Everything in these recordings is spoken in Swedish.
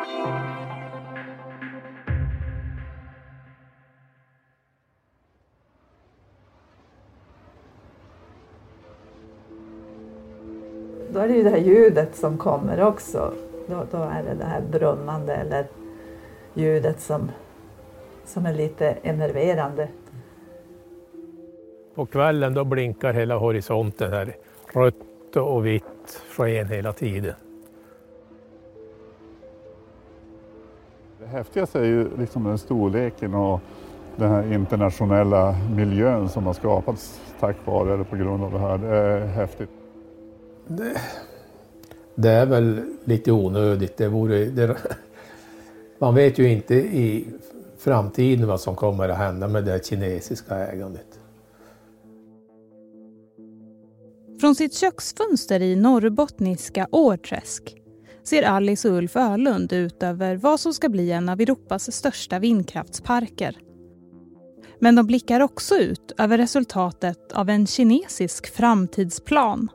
Då är det ju det här ljudet som kommer också. Då, då är det det här brummande eller ljudet som, som är lite enerverande. På kvällen då blinkar hela horisonten här rött och vitt sken hela tiden. Häftigaste är ju liksom den storleken och den här internationella miljön som har skapats tack vare eller på grund av det här. Det är häftigt. Det, det är väl lite onödigt. Det vore, det, man vet ju inte i framtiden vad som kommer att hända med det kinesiska ägandet. Från sitt köksfönster i norrbottniska Årträsk ser Alice och Ulf Ölund ut över vad som ska bli en av Europas största vindkraftsparker. Men de blickar också ut över resultatet av en kinesisk framtidsplan.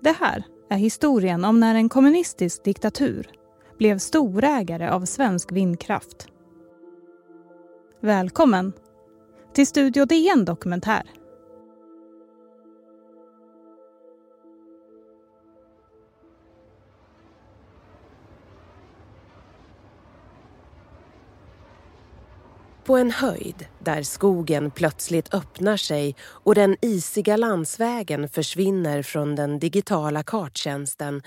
Det här är historien om när en kommunistisk diktatur blev storägare av svensk vindkraft. Välkommen till Studio DN Dokumentär. På en höjd där skogen plötsligt öppnar sig och den isiga landsvägen försvinner från den digitala karttjänsten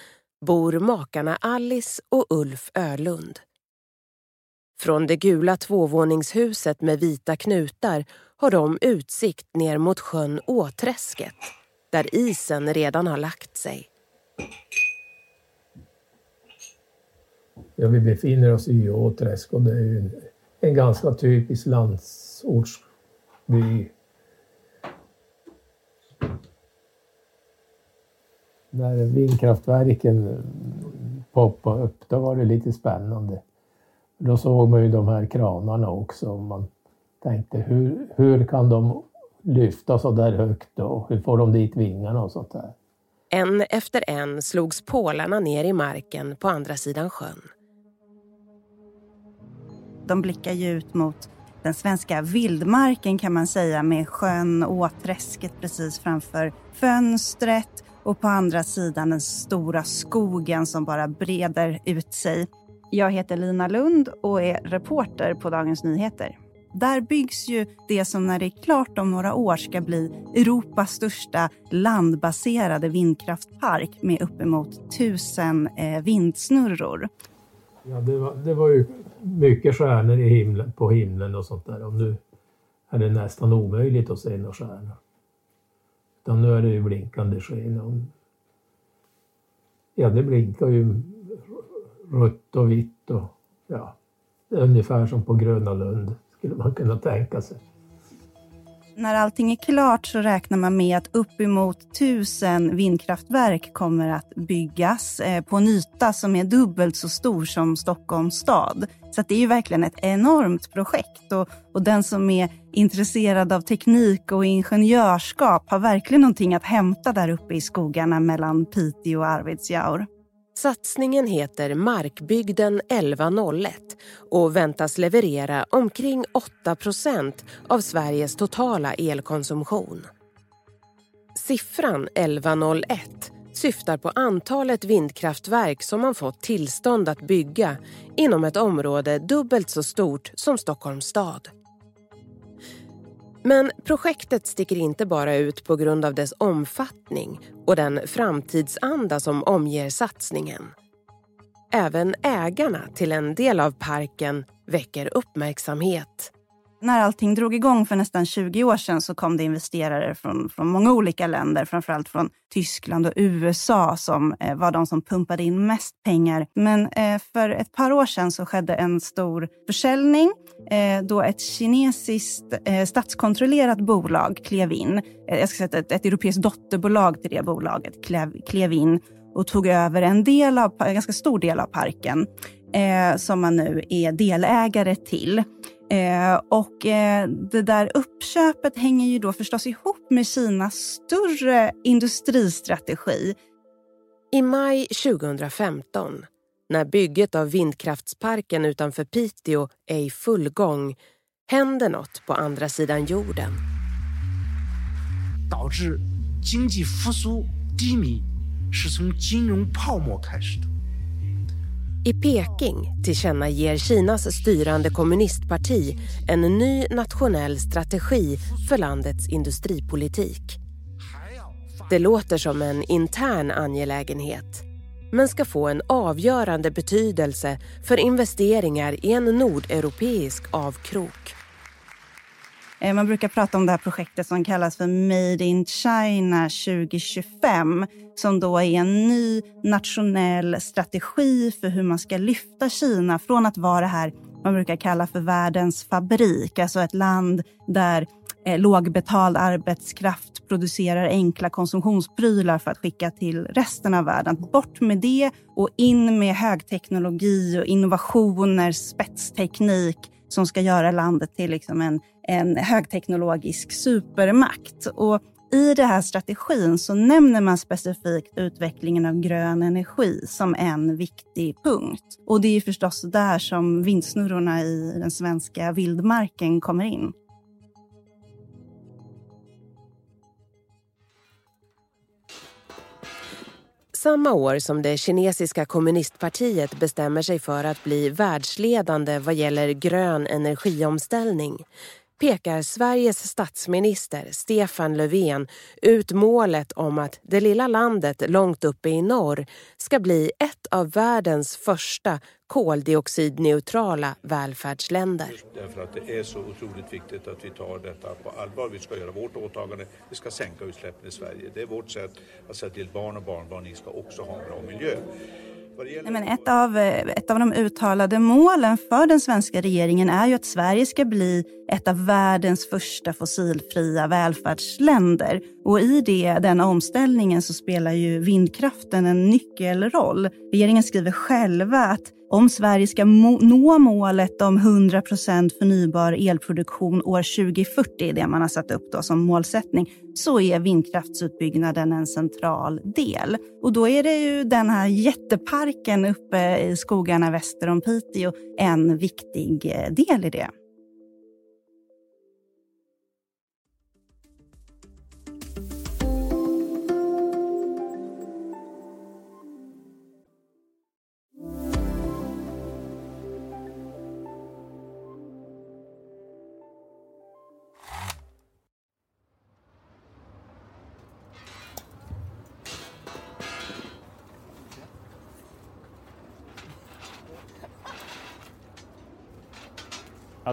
bor makarna Alice och Ulf Ölund. Från det gula tvåvåningshuset med vita knutar har de utsikt ner mot sjön Åträsket där isen redan har lagt sig. Ja, vi befinner oss i Åträsk och det är ju en ganska typisk landsortsby. När vindkraftverken poppade upp, då var det lite spännande. Då såg man ju de här kranarna också. Och man tänkte, hur, hur kan de lyfta så där högt och hur får de dit vingarna och sånt där? En efter en slogs pålarna ner i marken på andra sidan sjön. De blickar ju ut mot den svenska vildmarken kan man säga med sjön Åträsket precis framför fönstret och på andra sidan den stora skogen som bara breder ut sig. Jag heter Lina Lund och är reporter på Dagens Nyheter. Där byggs ju det som när det är klart om några år ska bli Europas största landbaserade vindkraftpark med uppemot tusen eh, vindsnurror. Ja, det var, det var ju mycket stjärnor i himlen, på himlen och sånt där. Och nu är det nästan omöjligt att se några stjärnor. Utan nu är det ju blinkande sken. Ja, det blinkar ju rött och vitt och ja, ungefär som på Gröna Lund skulle man kunna tänka sig. När allting är klart så räknar man med att uppemot tusen vindkraftverk kommer att byggas eh, på en yta som är dubbelt så stor som Stockholms stad. Så det är ju verkligen ett enormt projekt och, och den som är intresserad av teknik och ingenjörskap har verkligen någonting att hämta där uppe i skogarna mellan Piteå och Arvidsjaur. Satsningen heter Markbygden 1101 och väntas leverera omkring 8% av Sveriges totala elkonsumtion. Siffran 1101 syftar på antalet vindkraftverk som man fått tillstånd att bygga inom ett område dubbelt så stort som Stockholms stad. Men projektet sticker inte bara ut på grund av dess omfattning och den framtidsanda som omger satsningen. Även ägarna till en del av parken väcker uppmärksamhet när allting drog igång för nästan 20 år sedan så kom det investerare från, från många olika länder, framförallt från Tyskland och USA som eh, var de som pumpade in mest pengar. Men eh, för ett par år sedan så skedde en stor försäljning eh, då ett kinesiskt eh, statskontrollerat bolag klev in. Eh, jag ska säga ett, ett europeiskt dotterbolag till det bolaget klev, klev in och tog över en, del av, en ganska stor del av parken eh, som man nu är delägare till. Eh, och eh, det där uppköpet hänger ju då förstås ihop med Kinas större industristrategi. I maj 2015 när bygget av vindkraftsparken utanför Piteå är i full gång händer något på andra sidan jorden. 导致经济复苏低迷是从金融泡沫开始的。 I Peking tillkännager Kinas styrande kommunistparti en ny nationell strategi för landets industripolitik. Det låter som en intern angelägenhet men ska få en avgörande betydelse för investeringar i en nordeuropeisk avkrok. Eh, man brukar prata om det här projektet som kallas för Made in China 2025 som då är en ny nationell strategi för hur man ska lyfta Kina från att vara det här man brukar kalla för världens fabrik, alltså ett land där eh, lågbetald arbetskraft producerar enkla konsumtionsprylar för att skicka till resten av världen. Bort med det och in med högteknologi och innovationer, spetsteknik som ska göra landet till liksom en, en högteknologisk supermakt. Och i den här strategin så nämner man specifikt utvecklingen av grön energi som en viktig punkt. Och det är förstås där som vindsnurrorna i den svenska vildmarken kommer in. Samma år som det kinesiska kommunistpartiet bestämmer sig för att bli världsledande vad gäller grön energiomställning pekar Sveriges statsminister Stefan Löfven ut målet om att det lilla landet långt uppe i norr ska bli ett av världens första koldioxidneutrala välfärdsländer. Därför att det är så otroligt viktigt att vi tar detta på allvar. Vi ska göra vårt åtagande. Vi ska sänka utsläppen i Sverige. Det är vårt sätt att säga till barn och barnbarn, ni ska också ha en bra miljö. Nej, men ett, av, eh, ett av de uttalade målen för den svenska regeringen är ju att Sverige ska bli ett av världens första fossilfria välfärdsländer. Och i det, den omställningen så spelar ju vindkraften en nyckelroll. Regeringen skriver själva att om Sverige ska nå målet om 100% förnybar elproduktion år 2040, det man har satt upp då som målsättning, så är vindkraftsutbyggnaden en central del. Och då är det ju den här jätteparken uppe i skogarna väster om Piteå en viktig eh, del i det.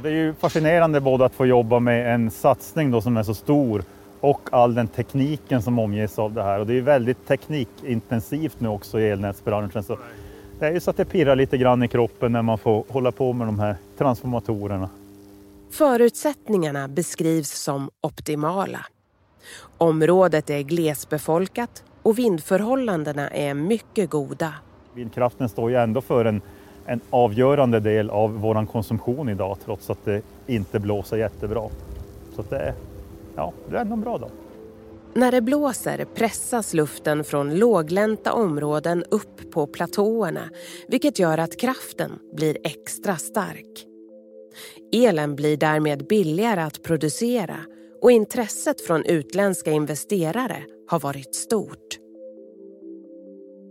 Det är ju fascinerande både att få jobba med en satsning då som är så stor och all den tekniken som omges av det här. Och det är väldigt teknikintensivt nu också i elnätsbranschen. Så det är ju så att det pirrar lite grann i kroppen när man får hålla på med de här transformatorerna. Förutsättningarna beskrivs som optimala. Området är glesbefolkat och vindförhållandena är mycket goda. Vindkraften står ju ändå för en en avgörande del av vår konsumtion idag trots att det inte blåser jättebra. Så det, är, ja, det är ändå en bra dag. När det blåser pressas luften från låglänta områden upp på platåerna vilket gör att kraften blir extra stark. Elen blir därmed billigare att producera och intresset från utländska investerare har varit stort.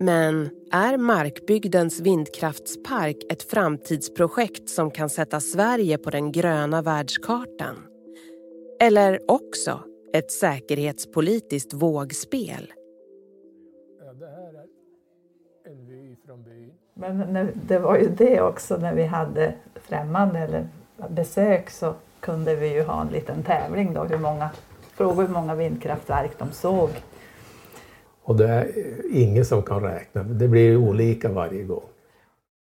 Men är Markbygdens vindkraftspark ett framtidsprojekt som kan sätta Sverige på den gröna världskartan? Eller också ett säkerhetspolitiskt vågspel? Ja, det här är en vy från byn. Men det var ju det också när vi hade främmande eller besök så kunde vi ju ha en liten tävling då, hur många, fråga hur många vindkraftverk de såg och det är ingen som kan räkna, det blir olika varje gång.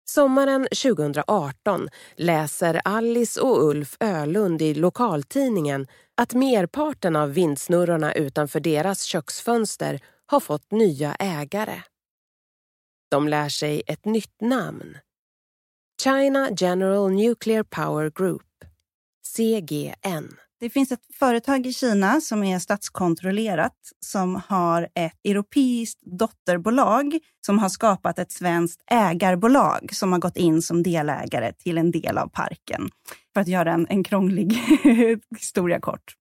Sommaren 2018 läser Alice och Ulf Ölund i lokaltidningen att merparten av vindsnurrorna utanför deras köksfönster har fått nya ägare. De lär sig ett nytt namn. China General Nuclear Power Group, CGN. Det finns ett företag i Kina som är statskontrollerat som har ett europeiskt dotterbolag som har skapat ett svenskt ägarbolag som har gått in som delägare till en del av parken. För att göra en, en krånglig historia kort.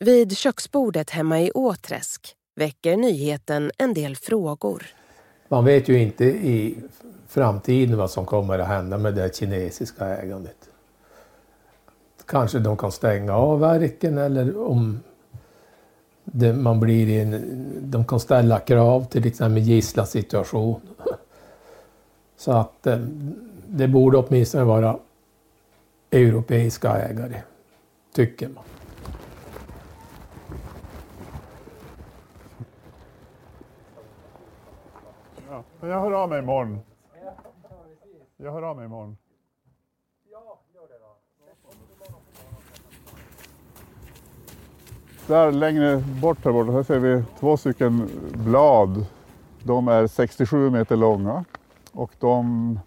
Vid köksbordet hemma i Åträsk väcker nyheten en del frågor. Man vet ju inte i framtiden vad som kommer att hända med det kinesiska ägandet. Kanske de kan stänga av verken eller om det, man blir i en, de kan ställa krav, till exempel gisslansituation. Så att eh, det borde åtminstone vara europeiska ägare, tycker man. Ja, jag hör av mig imorgon. Jag hör av mig imorgon. Där längre bort här borta, här ser vi två stycken blad. De är 67 meter långa och de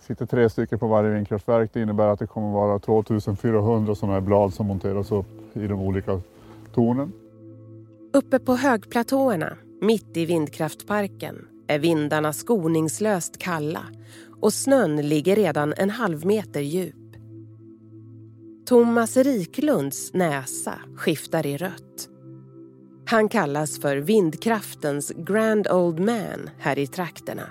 sitter tre stycken på varje vindkraftverk. Det innebär att det kommer vara 2400 sådana här blad som monteras upp i de olika tornen. Uppe på högplatåerna, mitt i vindkraftparken, är vindarna skoningslöst kalla och snön ligger redan en halv meter djup. Thomas Riklunds näsa skiftar i rött. Han kallas för vindkraftens grand old man här i trakterna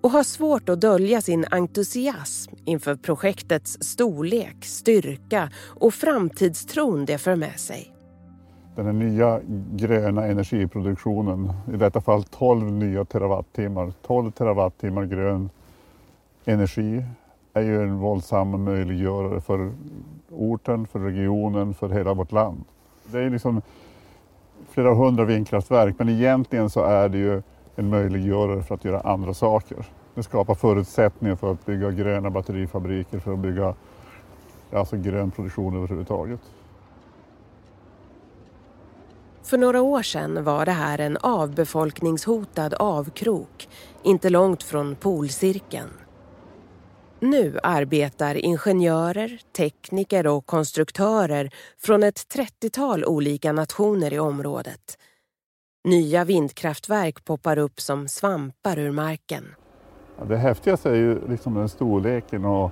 och har svårt att dölja sin entusiasm inför projektets storlek, styrka och framtidstron det för med sig. Den här nya gröna energiproduktionen, i detta fall 12 nya terawattimmar, 12 terawattimmar grön energi är ju en våldsam möjliggörare för orten, för regionen, för hela vårt land. Det är liksom flera hundra vindkraftverk men egentligen så är det ju en möjliggörare för att göra andra saker. Det skapar förutsättningar för att bygga gröna batterifabriker, för att bygga alltså grön produktion överhuvudtaget. För några år sedan var det här en avbefolkningshotad avkrok, inte långt från polcirkeln. Nu arbetar ingenjörer, tekniker och konstruktörer från ett 30-tal olika nationer i området. Nya vindkraftverk poppar upp som svampar ur marken. Det häftigaste är ju liksom den storleken och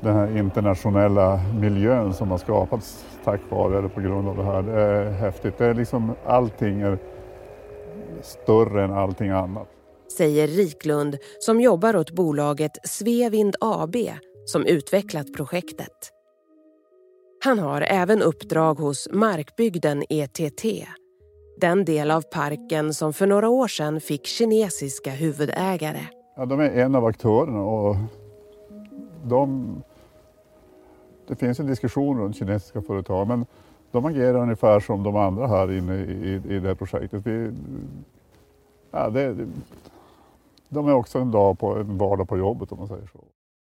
den här internationella miljön som har skapats tack vare eller på grund av det här. Det är häftigt. Det är liksom, allting är större än allting annat säger Riklund som jobbar åt bolaget Svevind AB som utvecklat projektet. Han har även uppdrag hos Markbygden ETT den del av parken som för några år sedan fick kinesiska huvudägare. Ja, de är en av aktörerna och de, det finns en diskussion runt kinesiska företag men de agerar ungefär som de andra här inne i, i, i det här projektet. Vi, ja, det, de är också en dag på en vardag på jobbet om man säger så.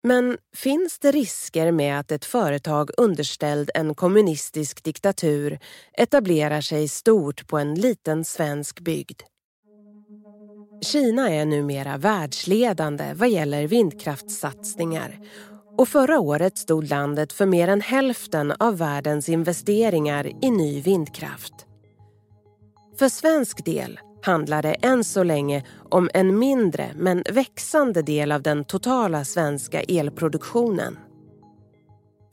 Men finns det risker med att ett företag underställd en kommunistisk diktatur etablerar sig stort på en liten svensk bygd? Kina är numera världsledande vad gäller vindkraftssatsningar och förra året stod landet för mer än hälften av världens investeringar i ny vindkraft. För svensk del handlar det än så länge om en mindre men växande del av den totala svenska elproduktionen.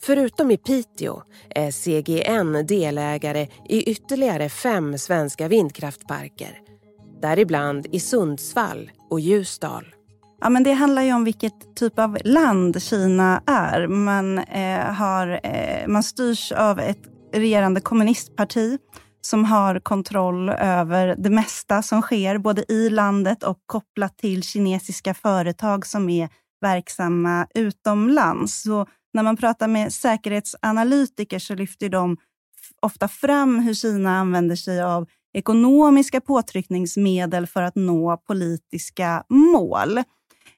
Förutom i Piteå är CGN delägare i ytterligare fem svenska vindkraftparker. Däribland i Sundsvall och Ljusdal. Ja, men det handlar ju om vilket typ av land Kina är. Man, eh, har, eh, man styrs av ett regerande kommunistparti som har kontroll över det mesta som sker, både i landet och kopplat till kinesiska företag som är verksamma utomlands. Så när man pratar med säkerhetsanalytiker så lyfter de ofta fram hur Kina använder sig av ekonomiska påtryckningsmedel för att nå politiska mål.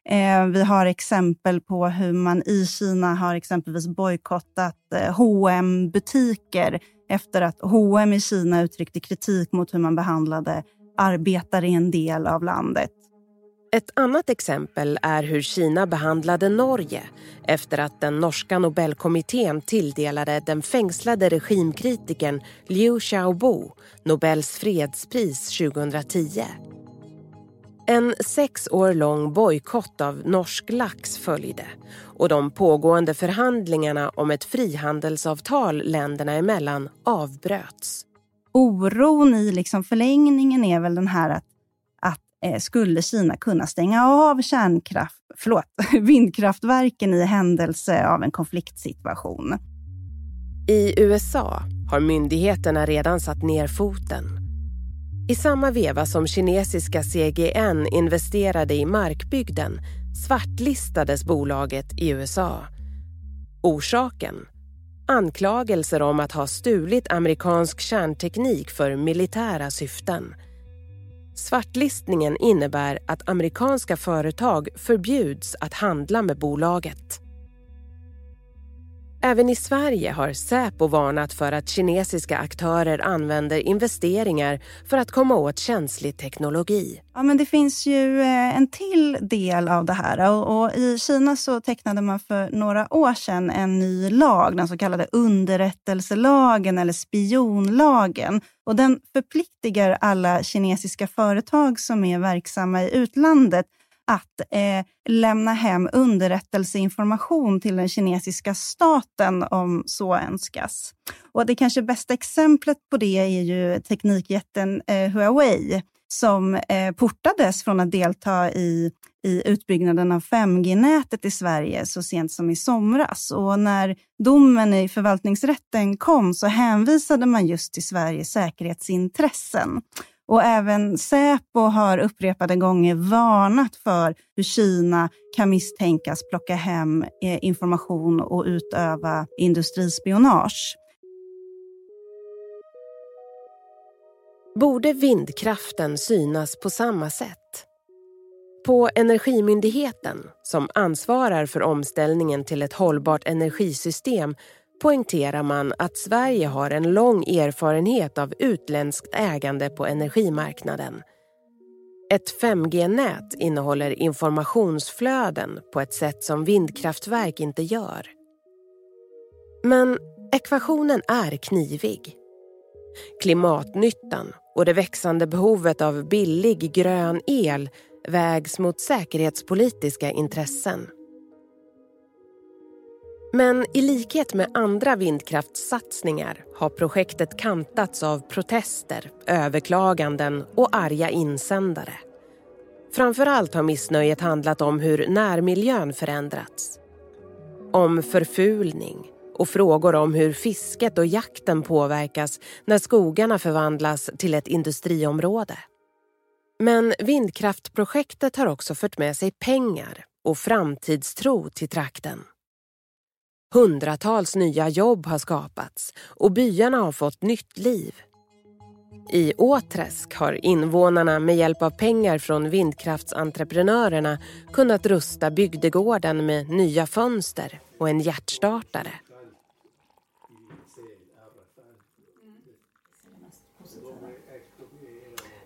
Eh, vi har exempel på hur man i Kina har exempelvis bojkottat eh, hm butiker efter att H&M i Kina uttryckte kritik mot hur man behandlade arbetare i en del av landet. Ett annat exempel är hur Kina behandlade Norge efter att den norska Nobelkommittén tilldelade den fängslade regimkritikern Liu Xiaobo Nobels fredspris 2010. En sex år lång bojkott av norsk lax följde och de pågående förhandlingarna om ett frihandelsavtal länderna emellan avbröts. Oron i liksom förlängningen är väl den här att, att eh, skulle Kina kunna stänga av kärnkraft, förlåt, vindkraftverken i händelse av en konfliktsituation. I USA har myndigheterna redan satt ner foten i samma veva som kinesiska CGN investerade i markbygden svartlistades bolaget i USA. Orsaken? Anklagelser om att ha stulit amerikansk kärnteknik för militära syften. Svartlistningen innebär att amerikanska företag förbjuds att handla med bolaget. Även i Sverige har Säpo varnat för att kinesiska aktörer använder investeringar för att komma åt känslig teknologi. Ja, men det finns ju eh, en till del av det här. Och, I Kina så tecknade man för några år sedan en ny lag, den så kallade underrättelselagen eller spionlagen. Och den förpliktigar alla kinesiska företag som är verksamma i utlandet att eh, lämna hem underrättelseinformation till den kinesiska staten om så önskas. Och det kanske bästa exemplet på det är ju teknikjätten eh, Huawei som eh, portades från att delta i, i utbyggnaden av 5G-nätet i Sverige så sent som i somras. Och när domen i förvaltningsrätten kom så hänvisade man just till Sveriges säkerhetsintressen. Och även Säpo har upprepade gånger varnat för hur Kina kan misstänkas plocka hem eh, information och utöva industrispionage. Borde vindkraften synas på samma sätt? På Energimyndigheten, som ansvarar för omställningen till ett hållbart energisystem poängterar man att Sverige har en lång erfarenhet av utländskt ägande på energimarknaden. Ett 5G-nät innehåller informationsflöden på ett sätt som vindkraftverk inte gör. Men ekvationen är knivig. Klimatnyttan och det växande behovet av billig grön el vägs mot säkerhetspolitiska intressen. Men i likhet med andra vindkraftssatsningar har projektet kantats av protester, överklaganden och arga insändare. Framför allt har missnöjet handlat om hur närmiljön förändrats. Om förfulning och frågor om hur fisket och jakten påverkas när skogarna förvandlas till ett industriområde. Men vindkraftprojektet har också fört med sig pengar och framtidstro till trakten. Hundratals nya jobb har skapats och byarna har fått nytt liv. I Åträsk har invånarna med hjälp av pengar från vindkraftsentreprenörerna kunnat rusta bygdegården med nya fönster och en hjärtstartare.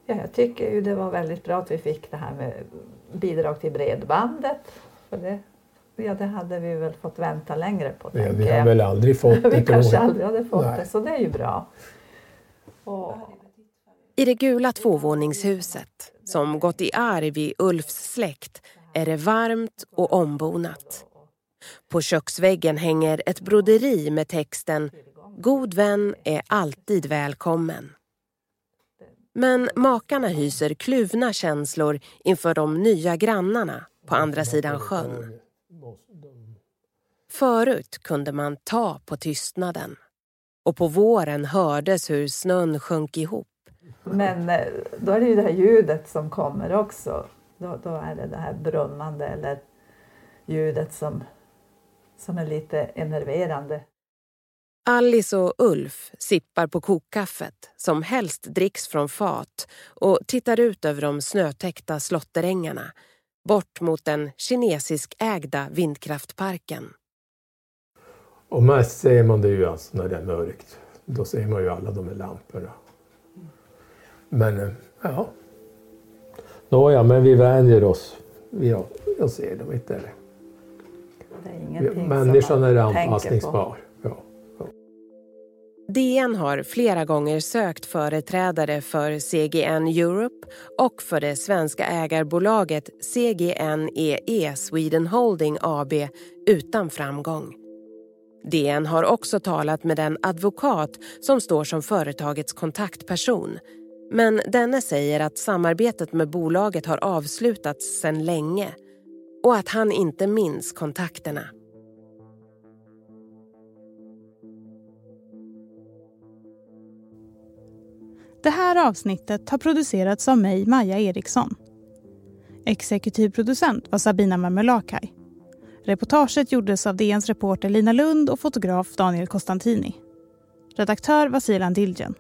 Ja, jag tycker ju det var väldigt bra att vi fick det här med bidrag till bredbandet. För det Ja, det hade vi väl fått vänta längre på. Ja, vi har väl aldrig fått det. vi kanske aldrig hade fått Nej. det, så det är ju bra. Och... I det gula tvåvåningshuset, som gått i arv i Ulfs släkt, är det varmt och ombonat. På köksväggen hänger ett broderi med texten God vän är alltid välkommen. Men makarna hyser kluvna känslor inför de nya grannarna på andra sidan sjön. Förut kunde man ta på tystnaden och på våren hördes hur snön sjönk ihop. Men eh, då är det ju det här ljudet som kommer också. Då, då är det det här brummande eller ljudet som, som är lite enerverande. Alice och Ulf sippar på kokkaffet som helst dricks från fat och tittar ut över de snötäckta slotterängarna bort mot den kinesiskägda vindkraftparken. Och mest ser man det ju alltså när det är mörkt. Då ser man ju alla de här lamporna. Men eh, ja, Nåja, men vi vänjer oss. Ja, jag ser dem inte. Det är ingenting Människan som man är tänker på. DN har flera gånger sökt företrädare för CGN Europe och för det svenska ägarbolaget CGNEE Sweden Holding AB utan framgång. DN har också talat med den advokat som står som företagets kontaktperson. Men denne säger att samarbetet med bolaget har avslutats sedan länge och att han inte minns kontakterna. Det här avsnittet har producerats av mig, Maja Eriksson. Exekutiv producent var Sabina Marmelakai. Reportaget gjordes av DNs reporter Lina Lund och fotograf Daniel Costantini. Redaktör var Silan Dilgen.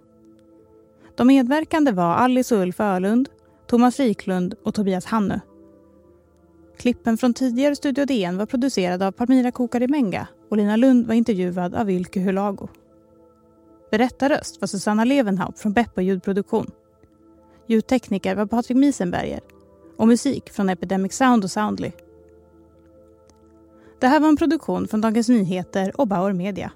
De medverkande var Alice och Ulf Ölund, Thomas Wiklund och Tobias Hannu. Klippen från tidigare Studio DN var producerade av Palmira Kokarimenga och Lina Lund var intervjuad av Ylke Hulago. Berättarröst var Susanna Levenhaupt från Beppo ljudproduktion. Ljudtekniker var Patrik Miesenberger och musik från Epidemic Sound och Soundly. Det här var en produktion från Dagens Nyheter och Bauer Media.